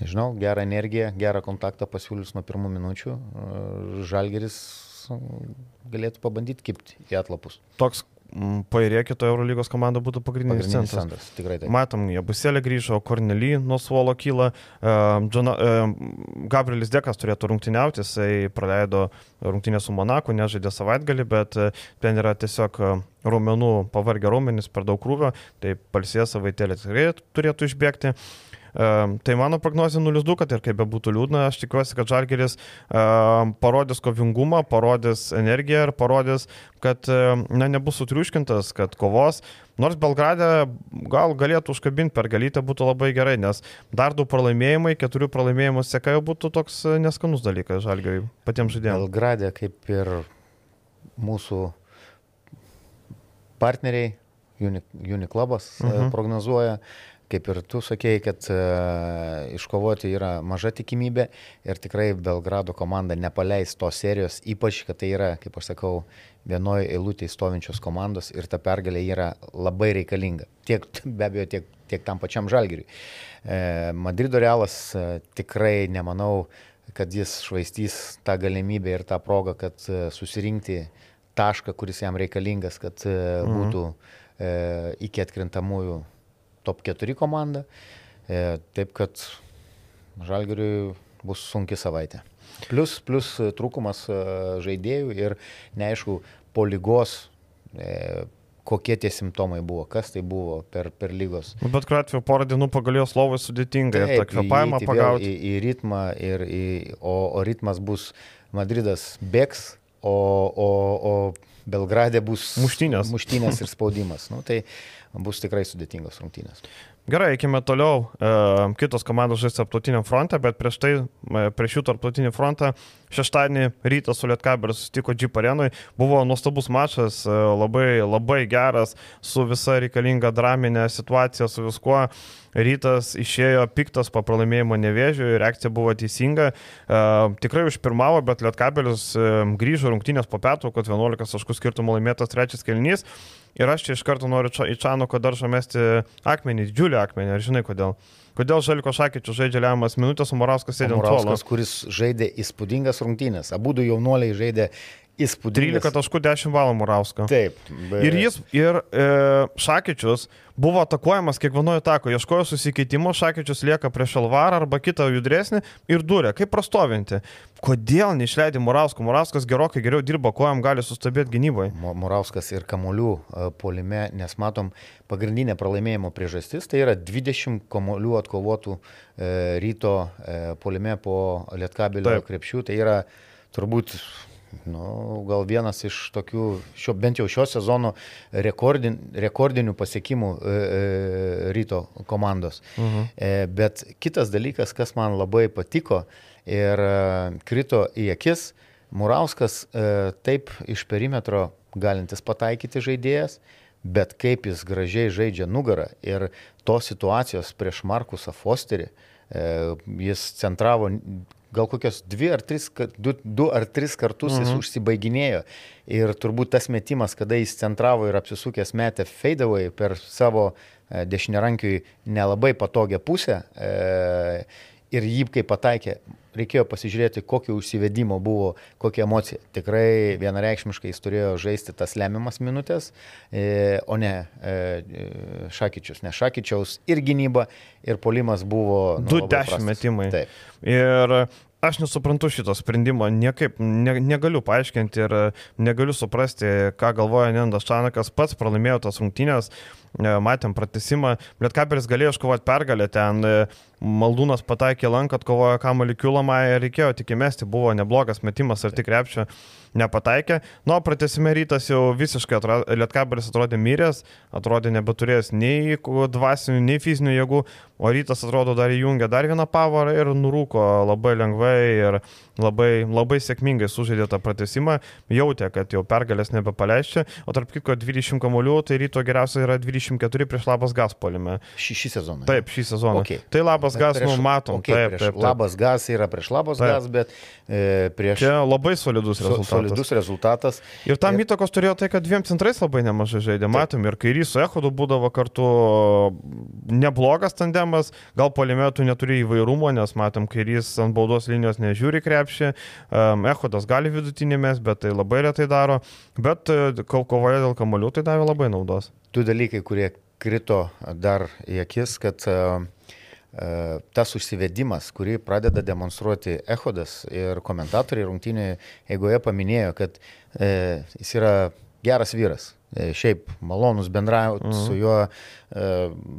nežinau, gerą energiją, gerą kontaktą pasiūlius nuo pirmų minučių, žalgiris galėtų pabandyti kipti į atlapus. Toks Pairė kito Eurolygos komanda būtų pagrindinis, pagrindinis centras. centras. Tikrai taip. Matom, jie buselė grįžo, Kornely nuo suolo kyla, uh, Džona, uh, Gabrielis Dekas turėtų rungtyniauti, jisai praleido rungtynę su Monaku, nežaidė savaitgalį, bet uh, ten yra tiesiog uh, raumenų pavargę raumenys per daug krūvio, tai palsės savaitėlė tikrai turėtų išbėgti. Uh, Tai mano prognozija 0-2, kad ir kaip bebūtų liūdna, aš tikiuosi, kad Žalgeris parodys kovingumą, parodys energiją ir parodys, kad na, nebus sutriuškintas, kad kovos. Nors Belgrade gal galėtų užkabinti per galytę būtų labai gerai, nes dar du pralaimėjimai, keturių pralaimėjimų seka jau būtų toks neskanus dalykas Žalgeriui patiems žaidėjams. Belgrade kaip ir mūsų partneriai, Uniklubas Uni uh -huh. prognozuoja, kaip ir tu sakėjai, kad uh, iškovoti yra maža tikimybė ir tikrai Belgrado komanda nepaleis tos serijos, ypač, kad tai yra, kaip aš sakau, vienoje eilutėje stovinčios komandos ir ta pergalė yra labai reikalinga. Tiek, be abejo, tiek, tiek tam pačiam žalgiriui. E, Madrido realas e, tikrai nemanau, kad jis švaistys tą galimybę ir tą progą, kad e, susirinkti tašką, kuris jam reikalingas, kad e, mhm. būtų e, iki atkrintamųjų top 4 komanda. E, taip kad Žalgiriui bus sunki savaitė. Plus, plus trūkumas e, žaidėjų ir neaišku, po lygos e, kokie tie simptomai buvo, kas tai buvo per, per lygos. Nu, bet kuriuo atveju porą dienų pagalėjo slovai sudėtinga ir tą kvepavimą pagauti. Į, į ritmą, ir, į, o, o ritmas bus Madridas bėgs, o, o, o Belgrade bus muštinės, muštinės ir spaudimas. Nu, tai bus tikrai sudėtingos rungtynės. Gerai, eikime toliau. E, kitos komandos žais tarptautiniam fronte, bet prieš tai, e, prieš jų tarptautinį frontą, šeštadienį rytą su Lietkabeliu susitiko Džip arenui. Buvo nuostabus mačas, e, labai, labai geras, su visa reikalinga draminė situacija, su viskuo. Rytas išėjo piktas po pralaimėjimo nevėžių, reakcija buvo teisinga. E, tikrai užpirmavo, bet Lietkabelis e, grįžo rungtynės po pietų, kad 11 taškų skirtumų laimėtas trečias kelnys. Ir aš čia iš karto noriu čia, į Čanuko daržą mesti akmenį, didžiulį akmenį, ar žinai kodėl? Kodėl Žaliko Šakyčius žaidžia lemiamas minutės, o Morauskas sėdė ant suolo? Morauskas, kuris žaidė įspūdingas rungtynės. Abu du jaunuoliai žaidė įspūdingas. 13 taškų 10 balų Murausko. Taip. Bet... Ir jis, ir e, Šakyčius buvo atakuojamas kiekvienoje tako, ieškojo susikeitimo, Šakyčius lieka prieš Alvarą arba kitą judresnį ir durė, kaip prastovinti. Kodėl neišleidė Murausko? Murauskas gerokai geriau dirba, kojam gali sustabėti gynyboje. Murauskas ir Kamolių e, polime, nes matom, pagrindinė pralaimėjimo priežastis tai yra 20 Kamolių atkovotų e, ryto e, polime po Lietkabilio krepšių. Tai yra turbūt nu, gal vienas iš tokių, šio, bent jau šio sezono rekordin, rekordinių pasiekimų e, e, ryto komandos. Mhm. e, bet kitas dalykas, kas man labai patiko ir e, krito į akis, Murauskas e, taip iš perimetro galintis pataikyti žaidėjas, bet kaip jis gražiai žaidžia nugarą ir tos situacijos prieš Markusą Fosterį, e, jis centravo gal kokios dvi ar tris, du, du ar tris kartus jis mhm. užsibaiginėjo. Ir turbūt tas metimas, kada jis centravo ir apsisukęs metė fadeaway per savo e, dešiniarankiui nelabai patogią pusę e, ir jį kaip pataikė, reikėjo pasižiūrėti, kokio užsivedimo buvo, kokia emocija. Tikrai vienareikšmiškai jis turėjo žaisti tas lemiamas minutės, e, o ne e, Šakyčius. Nes Šakyčiaus ir gynyba, ir polimas buvo... Nu, 2-10 metimai. Taip. Ir aš nesuprantu šito sprendimo, niekaip ne, negaliu paaiškinti ir negaliu suprasti, ką galvoja Nendas Čanakas, pats pralaimėjo tas rungtynės, matėm pratesimą, bet Kaperis galėjo iškovoti pergalę ten, e, Maldūnas pataikė lanką, atkovojo kamalį kilamą ir reikėjo tik įmesti, buvo neblogas metimas ar tik repšio nepataikė. Nu, pratesime rytas jau visiškai Lietkabelis atrodė miręs, atrodė nebeturėjęs nei dvasinių, nei fizinių jėgų, o rytas atrodo dar įjungė dar vieną pavarą ir nurūko labai lengvai ir labai, labai sėkmingai sužaidė tą pratesimą, jautė, kad jau pergalės nebepaleisčia, o tarp kitko 20 kamolių, tai ryto geriausia yra 24 prieš labas gas polime. Šį, šį sezoną. Taip, šį sezoną. Okay. Tai labas gas, prieš, nu, matom. Okay, taip, taip, taip. Labas gas yra prieš labas taip. gas, bet e, prieš... Čia labai solidus rezultatas solidus rezultatas. Ir tam ir... įtakos turėjo tai, kad dviem centrais labai nemažai žaidė. Matėm ir kairys su Ehodu būdavo kartu neblogas tandemas, gal polimėtų neturi įvairumo, nes matėm, kairys ant baudos linijos nežiūri krepšį, Ehodas gali vidutinėmis, bet tai labai retai daro, bet e, kovoje dėl kamolių tai davė labai naudos. Du dalykai, kurie krito dar į akis, kad uh, E, tas užsivedimas, kurį pradeda demonstruoti Ehodas ir komentatoriai rungtynėje eigoje paminėjo, kad e, jis yra geras vyras. E, šiaip malonus bendrauti mhm. su juo, e,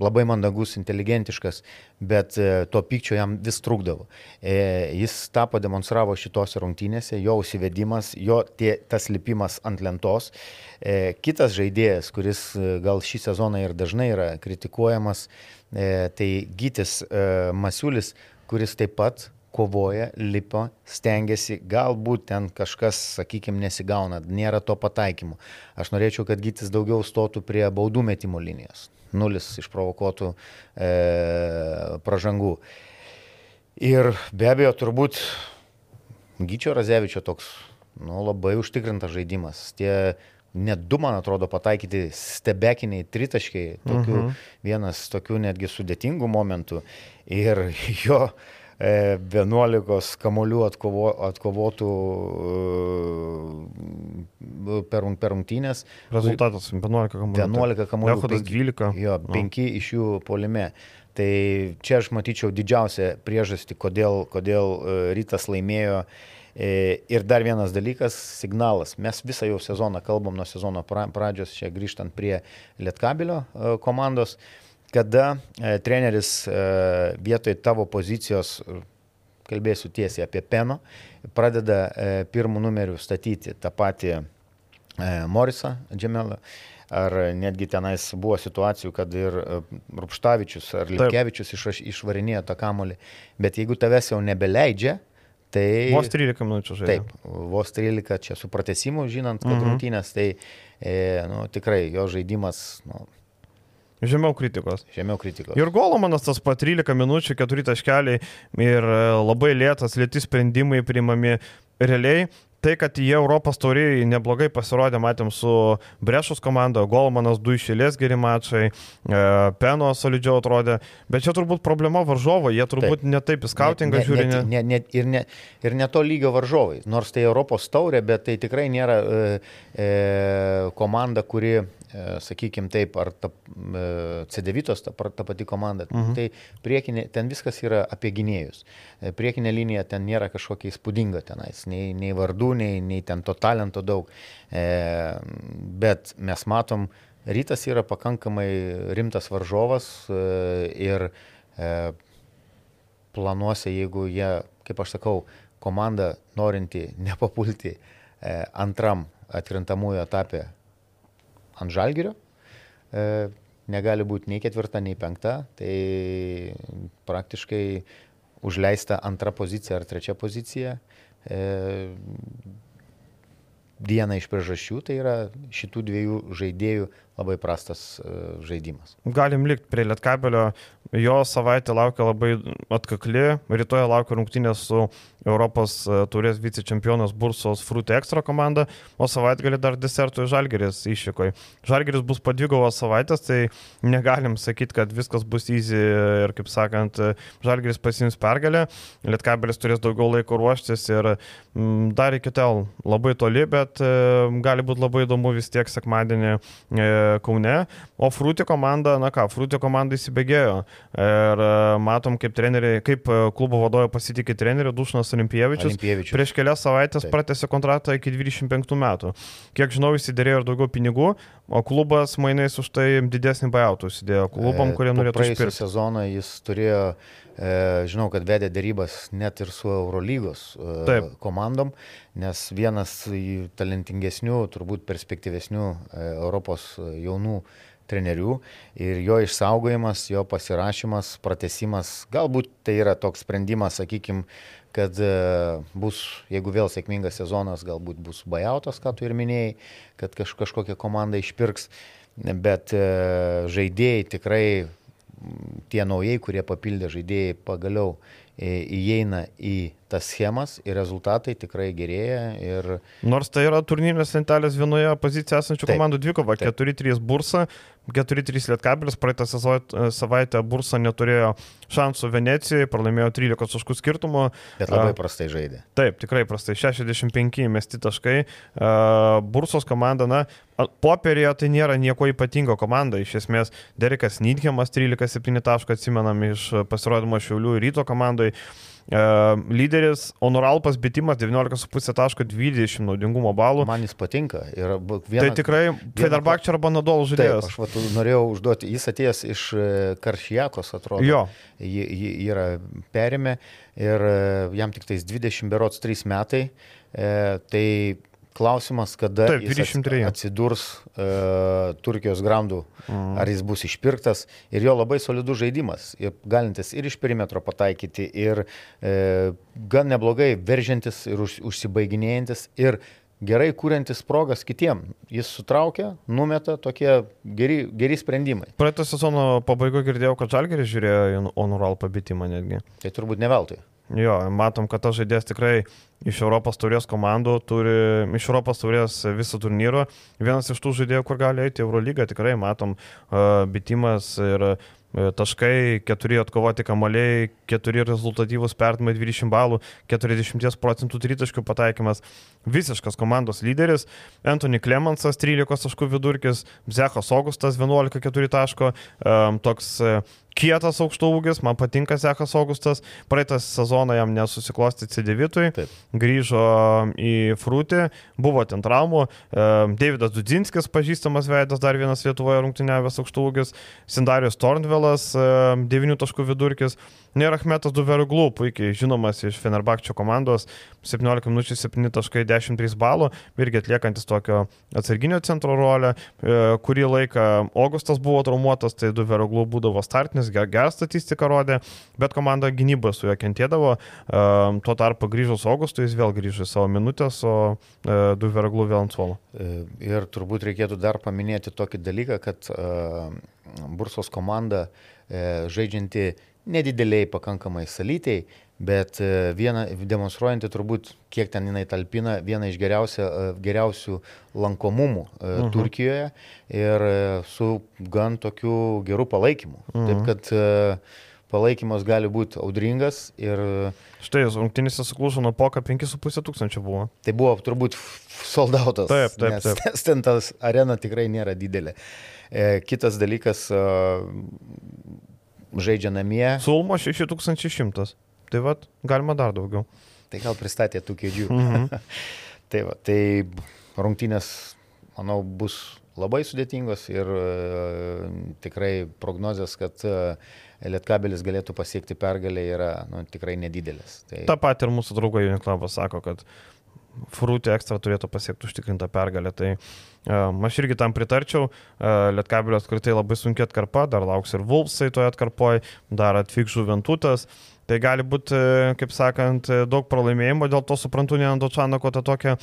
labai mandagus, inteligentiškas, bet e, to pykčio jam vis trukdavo. Jis tą pademonstravo šitose rungtynėse, jo užsivedimas, jo tie, tas lipimas ant lentos. Kitas žaidėjas, kuris gal šį sezoną ir dažnai yra kritikuojamas, tai Gytis Masiulis, kuris taip pat kovoja, lipa, stengiasi, galbūt ten kažkas, sakykime, nesigauna, nėra to pataikymo. Aš norėčiau, kad Gytis daugiau stotų prie baudų metimo linijos. Nulis išprovokuotų e, pražangų. Ir be abejo, turbūt Gyčio Razevičio toks nu, labai užtikrintas žaidimas. Tie net du, man atrodo, pataikyti stebekiniai tritaškiai, tokių, uh mhm. -huh. vienas tokių netgi sudėtingų momentų. Ir jo 11 kamolių atkovo, atkovotų e, per, per rungtynės. Rezultatas 11 kamolių. 11 kamolių. 12. Jo, 5 no. iš jų polime. Tai čia aš matyčiau didžiausią priežastį, kodėl, kodėl e, rytas laimėjo E, ir dar vienas dalykas - signalas. Mes visą jau sezoną kalbam nuo sezono pradžios, čia grįžtant prie Lietkabilio e, komandos, kada e, treneris vietoj tavo pozicijos, kalbėsiu tiesiai apie Peno, pradeda pirmų numerių statyti tą patį Morisą Džemelą. Ar netgi tenais buvo situacijų, kad ir e, Rupštavičius ar Lipkevičius iš, išvarinėjo tą kamolį. Bet jeigu tavęs jau nebeleidžia, tai... Vos 13 minučių žaidė. Taip, vos 13 čia su pratesimu, žinant, kad mhm. rungtynės, tai e, nu, tikrai jo žaidimas nu, Žemiau kritikos. Žemiau kritikos. Ir Golomanas tas pat 13 minučių, 4 taškeliai ir e, labai lėtas, lėti sprendimai priimami. Realiai tai, kad jie Europos tauriai neblogai pasirodė, matėm su Brešos komanda, Golmanas du išėlės geri mačai, e, Peno solidžiau atrodė, bet čia turbūt problema varžovo, jie turbūt taip. netaip į skautingą žiūri. Ne, ne, ne, ir, ne, ir ne to lygio varžovai, nors tai Europos taurė, bet tai tikrai nėra e, e, komanda, kuri sakykime taip, ar ta, e, C9, ta, ta pati komanda, mhm. tai priekinė, ten viskas yra apie gynėjus. E, priekinė linija ten nėra kažkokia įspūdinga tenais, nei, nei vardų, nei, nei ten to talento daug. E, bet mes matom, rytas yra pakankamai rimtas varžovas e, ir e, planuose, jeigu jie, kaip aš sakau, komanda norinti nepapulti e, antram atkrintamųjų etapė ant žalgerio. E, negali būti nei ketvirta, nei penkta. Tai praktiškai užleista antra pozicija ar trečia pozicija. E, viena iš priežasčių tai yra šitų dviejų žaidėjų labai prastas e, žaidimas. Galim likti prie Lietkabelio, jo savaitė laukia labai atkakli, rytoj laukia rungtynės su Europos e, turės vicečempionas Bursos Fruit Extra komanda, o savaitgalį dar desertų Žalgeris iššykoj. Žalgeris bus padvigavos savaitės, tai negalim sakyti, kad viskas bus easy ir, kaip sakant, Žalgeris pasims pergalę, Lietkabelis turės daugiau laiko ruoštis ir mm, dar iki tol labai toli, bet e, gali būti labai įdomu vis tiek sekmadienį Kaune, o Frūti komanda, na ką, Frūti komanda įsibėgėjo. Ir e, matom, kaip, treneri, kaip e, klubo vadovo pasitikė trenerių Dušnas Olimpievičius. Olimpievičius. Prieš kelias savaitės pratęsė kontraktą iki 25 metų. Kiek žinau, įsidėrėjo ir daugiau pinigų, o klubas mainais už tai didesnį buyoutų įsidėjo klubam, e, kurie norėtų išpirkti. Praėjusią sezoną jis turėjo Žinau, kad vedė darybas net ir su Eurolygos Taip. komandom, nes vienas talentingesnių, turbūt perspektyvesnių Europos jaunų trenerių ir jo išsaugojimas, jo pasirašymas, pratesimas, galbūt tai yra toks sprendimas, sakykime, kad bus, jeigu vėl sėkmingas sezonas, galbūt bus bajautas, ką tu ir minėjai, kad kaž, kažkokia komanda išpirks, bet žaidėjai tikrai tie naujai, kurie papildė žaidėjai, pagaliau e, įeina į tas schemas ir rezultatai tikrai gerėja. Ir... Nors tai yra turnyrinės lentelės vienoje pozicijoje esančių taip, komandų dvikova, 4-3 bursa, 4-3 Lietkabelis, praeitą savaitę bursa neturėjo šansų Venecijai, pralaimėjo 13 taškų skirtumo. Bet labai prastai žaidė. Taip, tikrai prastai, 65 mesti taškai. Bursos komanda, na, popierėje tai nėra nieko ypatingo komanda, iš esmės Derekas Nidhemas 13-7 taškų atsimenam iš pasirodymo Šiaulių ryto komandai. E, lyderis Honoralpas bitimas 19,5 taško 20 naudingumo balų. Man jis patinka. Viena, tai tikrai Federbakčia arba Nadol žaidėjas. Taip, aš vat, norėjau užduoti, jis atėjęs iš Karšijakos, atrodo. Jo. Jį, jį yra perėmė ir jam tik tais 20 berots 3 metai. E, tai Klausimas, kada Taip, jis atsidurs uh, Turkijos grandų, mm. ar jis bus išpirktas. Ir jo labai solidus žaidimas, ir galintis ir iš perimetro pataikyti, ir uh, gan neblogai veržiantis ir už, užsibaiginėjantis, ir gerai kūrintis progas kitiem. Jis sutraukia, numeta tokie geri, geri sprendimai. Praeitą sezono pabaigoje girdėjau, kad Žalgeris žiūrėjo į Onural pabitimą netgi. Tai turbūt ne veltui. Jo, matom, kad tas žaidėjas tikrai iš Europos taurės komandų turi, iš Europos taurės visą turnyrą. Vienas iš tų žaidėjų, kur gali eiti Eurolygą, tikrai matom uh, bitimas ir uh, taškai, 4 atkovoti kamaliai, 4 rezultatyvus perdimai 20 balų, 40 procentų tritaškių pataikymas. Visiškas komandos lyderis. Anthony Clemensas 13 taškų vidurkis, Zechas Augustas 11-4 taško. Um, toks kietas aukšto ūgis, man patinka Zekas Augustas, praeitą sezoną jam nesusiklosti C9, grįžo į Frūtį, buvo ten traumų, e, Davidas Dudzinskis, pažįstamas veidas, dar vienas Lietuvoje rungtyniavęs aukšto ūgis, Sindarius Tornvelas, 9 taškų vidurkis, Nėra Ahmetas Duverglų, puikiai žinomas iš Fenerbakčio komandos, 17 minučių 7.13 balų, irgi atliekantis tokio atsarginio centro rolę, e, kurį laiką Augustas buvo traumuotas, tai Duverglų būdavo startinis, gerą statistiką rodė, bet komanda gynyba su juo kentėdavo, e, tuo tarpu grįžus Augustui jis vėl grįžo į savo minutės, o e, Duverglų vėl ant suolo. Ir turbūt reikėtų dar paminėti tokį dalyką, kad Bursos komanda žaidžianti nedideliai pakankamai salytei, bet e, viena, demonstruojanti turbūt, kiek ten jinai talpina, viena iš e, geriausių lankomumų e. Mhm. Turkijoje ir su gan tokiu geru palaikymu. -huh. Taip Mhm. kad palaikymas gali būti audringas ir... Štai, rungtynėse suklūžo nuo poka 5,5 tūkstančio buvo. Tai buvo turbūt soldautas. Taip, taip, taip. Nes ten tas arena tikrai nėra didelė. Kitas dalykas, žaidžia namie. Sulmo 6100. Tai vad, galima dar daugiau. Tai gal pristatė tų kėdžių. Mhm. tai, va, tai rungtynės, manau, bus labai sudėtingos ir e, tikrai prognozijas, kad e, Lietkabelis galėtų pasiekti pergalę yra nu, tikrai nedidelis. Tai... Ta pat ir mūsų draugai Uniklabas sako, kad Frūtė ekstra turėtų pasiekti užtikrintą pergalę. Tai um, aš irgi tam pritarčiau. Uh, Lietkabelio apskritai labai sunkiai atkarpa, dar lauks ir Vulfsai toje atkarpoje, dar atvyks Žuventutas. Tai gali būti, kaip sakant, daug pralaimėjimo, dėl to suprantu Nenando Čanako tą tokią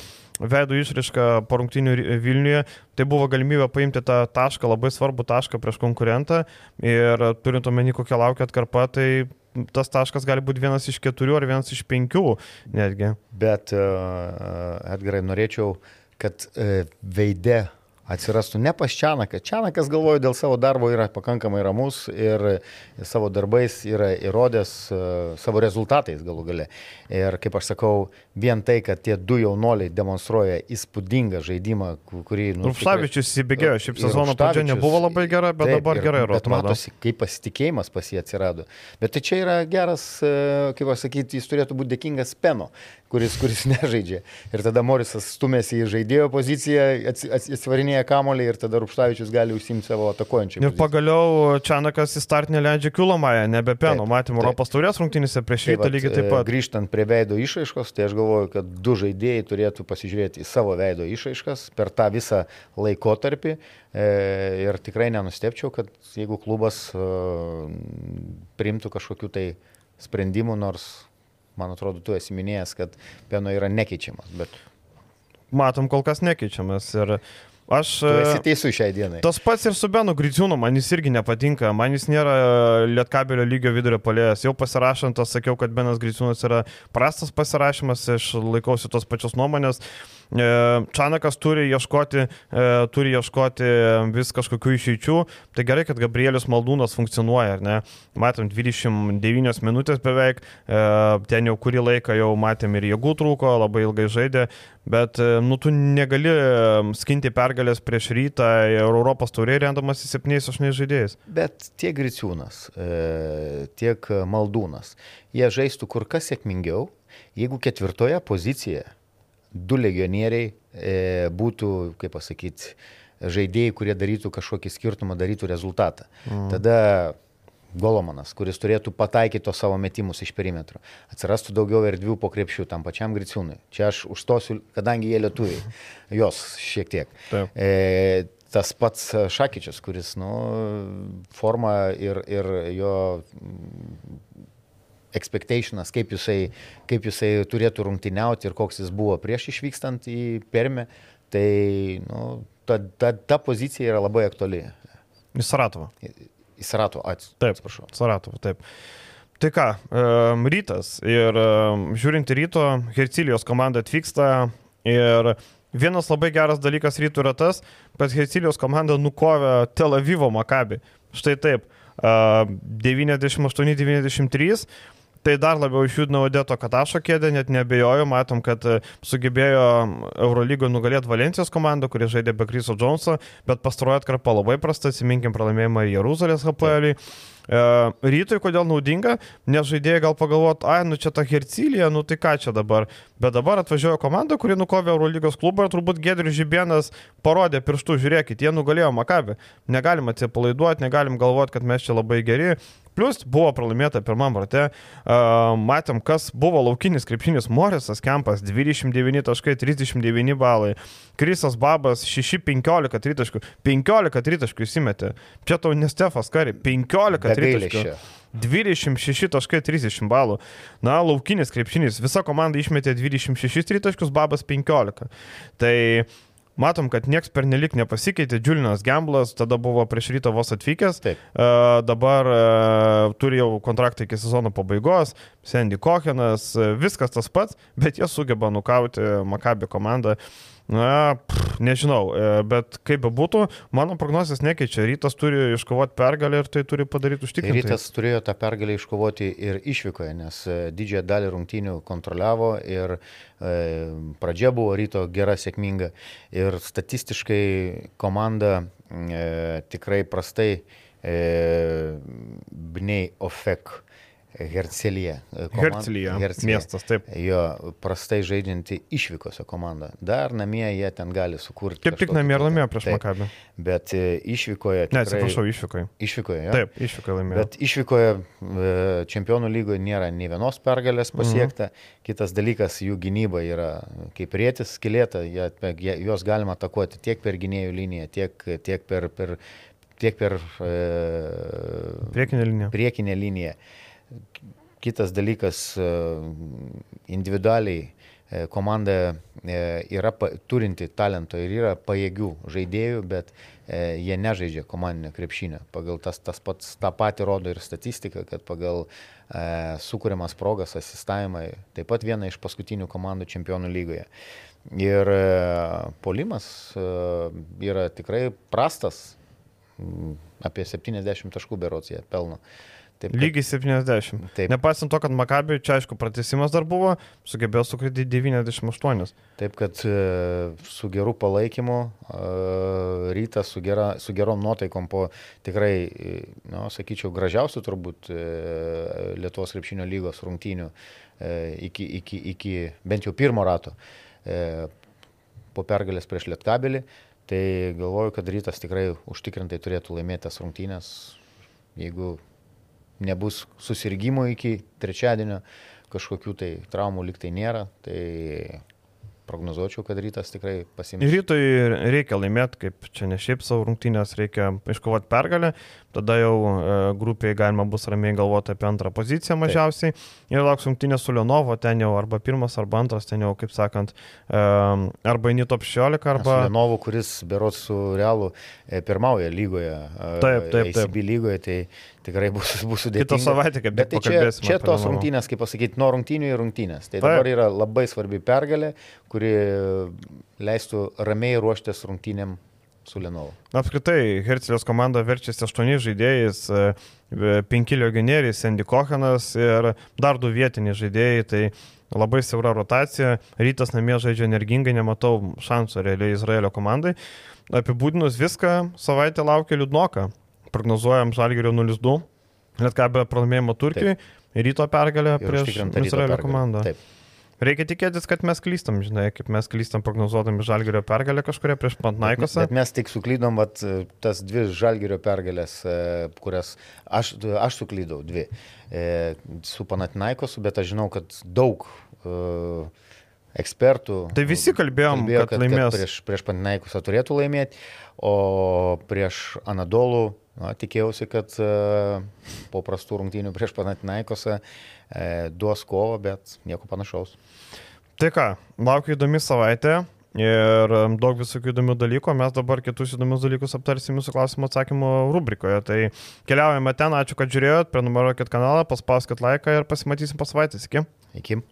veidų išrišką po rungtinių Vilniuje. Tai buvo galimybė paimti tą tašką, labai svarbų tašką prieš konkurentą ir turint omeny, kokia laukia atkarpa, tai tas taškas gali būti vienas iš keturių ar vienas iš penkių netgi. Bet, uh, Edgarai, norėčiau, kad uh, veide atsirastų ne pas Čianaką. Čianakas, galvoju, dėl savo darbo yra pakankamai ramus ir savo darbais yra įrodęs uh, savo rezultatais galų gale. Ir kaip aš sakau, vien tai, kad tie du jaunoliai demonstruoja įspūdingą žaidimą, kurį... Nu, Rupštavičius įsibėgėjo, šiaip sezono pradžia nebuvo labai gera, bet taip, dabar ir, gerai atrodo. Matosi, kaip pasitikėjimas pas jį atsirado. Bet tai čia yra geras, kaip aš sakyti, jis turėtų būti dėkingas Peno, kuris, kuris nežaidžia. Ir tada Morisas stumėsi į žaidėjo poziciją, atsvarinėja kamolį ir tada Rupštavičius gali užsimti savo atakuojančią. Ir pagaliau Čianakas į startinę leidžia Kilomąją, nebe Peno. Matėm Europos taurės rungtynėse prieš rytą lygiai taip pat. Grįžtant prie veido išraiškos, tai aš galvoju, kad du žaidėjai turėtų pasižiūrėti į savo veido išraiškas per tą visą laikotarpį. E, ir tikrai nenustepčiau, kad jeigu klubas e, priimtų kažkokiu tai sprendimu, nors man atrodo, tu esi minėjęs, kad Peno yra nekeičiamas. Bet... Matom, kol kas nekeičiamas. Ir aš... Esi teisus šiai dienai. Tas pats ir su Benu Griciūnu, man jis irgi nepatinka. Man jis nėra Lietkabelio lygio vidurio polėjas. Jau pasirašant, aš sakiau, kad Benas Griciūnas yra prastas pasirašymas, aš laikausi tos pačios nuomonės. E, Čanakas turi ieškoti, e, turi ieškoti vis kažkokių išeičių. Tai gerai, kad Gabrielius Maldūnas funkcionuoja, ar ne? Matom, 29 minutės beveik, e, ten jau kurį laiką jau matėm ir jėgų trūko, labai ilgai žaidė, bet, nu, tu negali skinti pergalės prieš rytą ir Europos tauriai rendamas į 7-8 žaidėjais. Bet tiek Griciūnas, tiek Maldūnas, jie žaistų kur kas sėkmingiau, jeigu ketvirtoje pozicijoje du legionieriai e, būtų, kaip pasakyti, žaidėjai, kurie darytų kažkokį skirtumą, darytų rezultatą. Mm. Tada Golomanas, kuris turėtų pataikyti tos savo metimus iš perimetro. Atsirastų daugiau erdvių po krepšių tam pačiam Griciūnui. Čia aš užstosiu, kadangi jie lietuviai, jos šiek tiek. Taip. E, tas pats Šakyčias, kuris, nu, forma ir, ir jo expectationas, kaip jisai, kaip jisai turėtų rungtyniauti ir koks jis buvo prieš išvykstant į Permę, tai nu, ta, ta, ta pozicija yra labai aktuali. Į Saratovą. Į Saratovą, atsiprašau. Taip. Saratovą, taip. Tai ką, rytas ir žiūrint į ryto, Hercilijos komanda atvyksta ir vienas labai geras dalykas rytų yra tas, kad Hercilijos komanda nukovė Tel Avivo Makabį. Štai taip, uh, 98-93 Tai dar labiau išjudino Odeto Katašo kėdę, net nebejoju, matom, kad e, sugebėjo Eurolygo nugalėti Valencijos komandą, kuri žaidė be Kriso Džonso, bet pastarojo atkarpa labai prasta, atsiminkim pralaimėjimą Jeruzalės HPL. Rytoj kodėl naudinga, nes žaidėjai gal pagalvot, ai, nu čia ta Hercilija, nu tai ką čia dabar. Bet dabar atvažiuoja komanda, kuri nukovė Eurolygos klubą ir turbūt Gedrius Žibienas parodė pirštų, žiūrėkit, jie nugalėjo Makabį. Negalim atsipalaiduoti, negalim galvoti, kad mes čia labai geri. Plus buvo pralaimėta pirmam rate. Uh, matėm, kas buvo laukinis krepšinis Morisas Kempas 29 taškai, 39 balai. Krisas Babas 6-15 tritaškų. 15 tritaškų įsimetė. Čia tau nestefas kari. 15 tritaškų. 26 taškai 30 balų. Na, laukinis krepšinis. Visa komanda išmetė 26 tritaškus, Babas 15. Tai Matom, kad nieks pernelik nepasikeitė, Julianas Gamblas tada buvo prieš ryto vos atvykęs, Taip. uh, dabar uh, turi jau kontraktą iki sezono pabaigos, Sandy Kochenas, uh, viskas tas pats, bet jie sugeba nukauti Makabį komandą. Uh, Na, pff, nežinau, e, bet kaip be būtų, mano prognozijas nekeičia. Rytas turi iškovoti pergalę ir tai turi padaryti užtikrinti. Rytas turėjo tą pergalę iškovoti ir išvykoje, nes e, didžiąją dalį rungtynių kontroliavo ir e, pradžia buvo ryto gera, sėkminga. Ir statistiškai komanda e, tikrai prastai e, Bnei Ofek Hercelija. Hercelija. Miestas, taip. Jo prastai žaidžianti išvykose komanda. Dar namie jie ten gali sukurti. Kaip tik namie ir laimėjo prieš Makabį. Bet e, išvykoje. Ne, atsiprašau, išvykoje. Išvykoje, jo. Taip, išvykoje laimėjo. Bet išvykoje e, čempionų lygoje nėra nei vienos pergalės mhm. pasiekta. Mhm. Kitas dalykas, jų gynyba yra kaip rėtis, skilėta, juos galima atakuoti tiek per gynėjų liniją, tiek, tiek per, per, tiek per e, priekinę liniją. Priekinę liniją. Kitas dalykas, e, individualiai e, komanda e, yra turinti talento ir yra pajėgių žaidėjų, bet jie nežaidžia komandinio krepšinio. Pagal tas, tas pats tą patį rodo ir statistika, kad pagal e, sukūriamas progas, asistavimai, taip pat viena iš paskutinių komandų čempionų lygoje. Ir e, polimas e, yra tikrai prastas, apie 70 taškų berots jie pelno. E, Taip, Lygiai 70. Taip. Nepasint to, kad Makabiui čia aišku pratesimas dar buvo, sugebėjo sukrityti 98. Taip, kad e, su geru palaikymu, e, rytas su, gera, su gerom nuotaikom po tikrai, e, nu, sakyčiau, gražiausių turbūt Lietuvos krepšinio lygos rungtynių iki, iki, iki bent jau pirmo rato po pergalės prieš Lietkabelį. Tai galvoju, kad rytas tikrai užtikrintai turėtų laimėti tas rungtynės, jeigu nebus susirgymo iki trečiadienio, kažkokių tai traumų liktai nėra, tai prognozuočiau, kad rytas tikrai pasims. Rytoj reikia laimėti, kaip čia ne šiaip savo rungtynės, reikia iškovoti pergalę, tada jau e, grupiai galima bus ramiai galvoti apie antrą poziciją mažiausiai. Taip. Ir lauks rungtynės su Lenovo, ten jau arba pirmas, arba antras, ten jau, kaip sakant, e, arba į top 16, arba... Lenovo, kuris berots su Realu e, pirmauja lygoje, taip, taip, taip. ACB lygoje, tai tikrai bus, bus sudėtinga. Kitą savaitę, kaip bet tai čia, čia tos rungtynės, kaip pasakyti, nuo rungtynių į rungtynės. Tai dabar yra labai svarbi pergalė, kuri leistų ramiai ruoštis rungtynėm su Lenovo. Apskritai, Hercelios komanda verčiasi aštuoniais žaidėjais, e, penki legionieriai, Sandy Kohanas ir dar du vietiniai žaidėjai. Tai labai siaura rotacija, rytas namie žaidžia energingai, nematau šansų realiai Izraelio komandai. Apibūdinus viską, savaitę laukia liūdnoka prognozuojam Žalgirio 0-2, net ką be pralaimėjimo Turkijai, ryto pergalę prieš Izraelio komandą. Taip. Reikia tikėtis, kad mes klystam, žinai, kaip mes klystam prognozuodami Žalgirio pergalę kažkuria prieš Pantnaikosą. Bet mes tik suklydom, vat, tas dvi Žalgirio pergalės, e, kurias aš, aš suklydau, dvi. E, su Pantnaikosu, bet aš žinau, kad daug uh, ekspertų. Tai visi kalbėjom, kalbėjo, kad, kad. Kad prieš, prieš Pantnaikusą turėtų laimėti, o prieš Anadolų Na, tikėjausi, kad e, po prastų rungtynių prieš Panatinaikosą e, duos kovą, bet nieko panašaus. Tai ką, laukiu įdomi savaitė ir daug visokių įdomių dalykų. Mes dabar kitus įdomius dalykus aptarsim jūsų klausimų atsakymų rubrikoje. Tai keliaujame ten, ačiū, kad žiūrėjot, prenumeruokit kanalą, paspauskit laiką ir pasimatysim po savaitės. Iki. Iki.